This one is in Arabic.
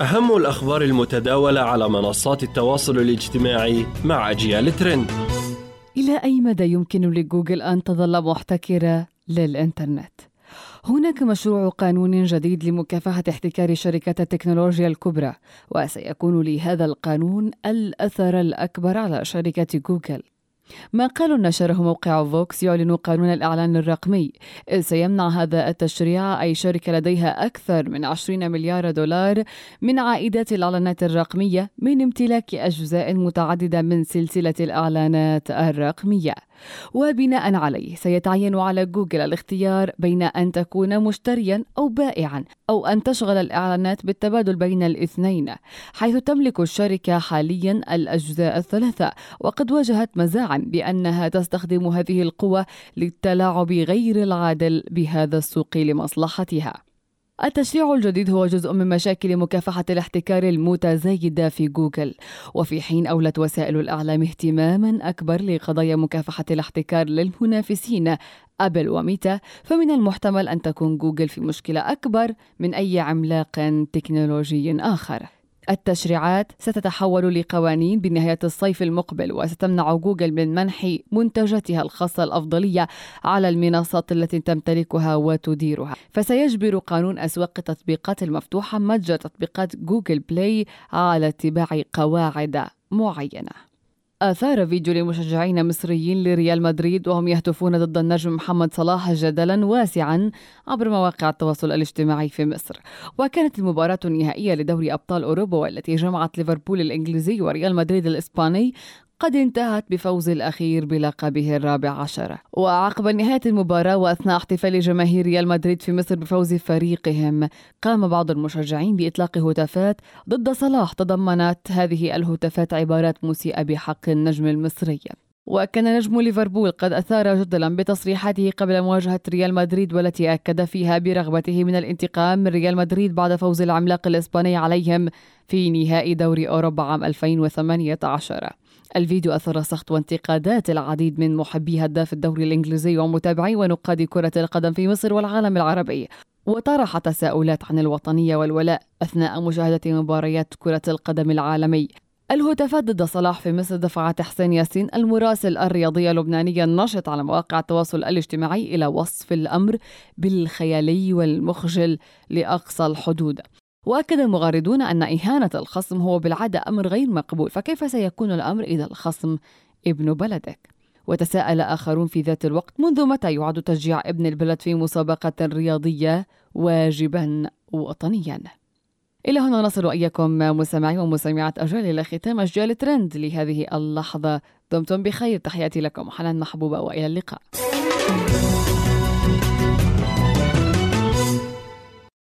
أهم الأخبار المتداولة على منصات التواصل الاجتماعي مع أجيال ترند إلى أي مدى يمكن لجوجل أن تظل محتكرة للإنترنت؟ هناك مشروع قانون جديد لمكافحة احتكار شركات التكنولوجيا الكبرى وسيكون لهذا القانون الأثر الأكبر على شركة جوجل مقال نشره موقع فوكس يعلن قانون الإعلان الرقمي. سيمنع هذا التشريع أي شركة لديها أكثر من 20 مليار دولار من عائدات الإعلانات الرقمية من امتلاك أجزاء متعددة من سلسلة الإعلانات الرقمية. وبناء عليه سيتعين على جوجل الاختيار بين أن تكون مشتريا أو بائعا أو أن تشغل الإعلانات بالتبادل بين الاثنين حيث تملك الشركة حاليا الأجزاء الثلاثة. وقد واجهت مزاعا بأنها تستخدم هذه القوة للتلاعب غير العادل بهذا السوق لمصلحتها. التشريع الجديد هو جزء من مشاكل مكافحة الاحتكار المتزايدة في جوجل وفي حين أولت وسائل الإعلام اهتماما أكبر لقضايا مكافحة الاحتكار للمنافسين أبل وميتا فمن المحتمل أن تكون جوجل في مشكلة أكبر من أي عملاق تكنولوجي آخر. التشريعات ستتحول لقوانين بنهاية الصيف المقبل وستمنع جوجل من منح منتجاتها الخاصة الأفضلية على المنصات التي تمتلكها وتديرها. فسيجبر قانون أسواق التطبيقات المفتوحة متجر تطبيقات جوجل بلاي على اتباع قواعد معينة. أثار فيديو لمشجعين مصريين لريال مدريد وهم يهتفون ضد النجم محمد صلاح جدلا واسعا عبر مواقع التواصل الاجتماعي في مصر. وكانت المباراة النهائية لدوري أبطال أوروبا والتي جمعت ليفربول الإنجليزي وريال مدريد الإسباني قد انتهت بفوز الأخير بلقبه الرابع عشر. وعقب نهاية المباراة وأثناء احتفال جماهير ريال مدريد في مصر بفوز فريقهم قام بعض المشجعين بإطلاق هتافات ضد صلاح تضمنت هذه الهتافات عبارات مسيئة بحق النجم المصري. وكان نجم ليفربول قد أثار جدلا بتصريحاته قبل مواجهة ريال مدريد والتي أكد فيها برغبته من الانتقام من ريال مدريد بعد فوز العملاق الإسباني عليهم في نهائي دوري أوروبا عام 2018 الفيديو أثار سخط وانتقادات العديد من محبي هداف الدوري الإنجليزي ومتابعي ونقاد كرة القدم في مصر والعالم العربي. وطرح تساؤلات عن الوطنية والولاء أثناء مشاهدة مباريات كرة القدم العالمي. الهتافات ضد صلاح في مصر دفعت حسين ياسين المراسل الرياضي اللبناني الناشط على مواقع التواصل الاجتماعي إلى وصف الأمر بالخيالي والمخجل لأقصى الحدود وأكد المغاردون أن إهانة الخصم هو بالعادة أمر غير مقبول فكيف سيكون الأمر إذا الخصم ابن بلدك؟ وتساءل آخرون في ذات الوقت منذ متى يعد تشجيع ابن البلد في مسابقة رياضية واجبا وطنيا إلى هنا نصل إياكم مستمعي ومستمعات أجيال إلى ختام أجيال ترند لهذه اللحظة. دمتم بخير تحياتي لكم حنان محبوبة وإلى اللقاء.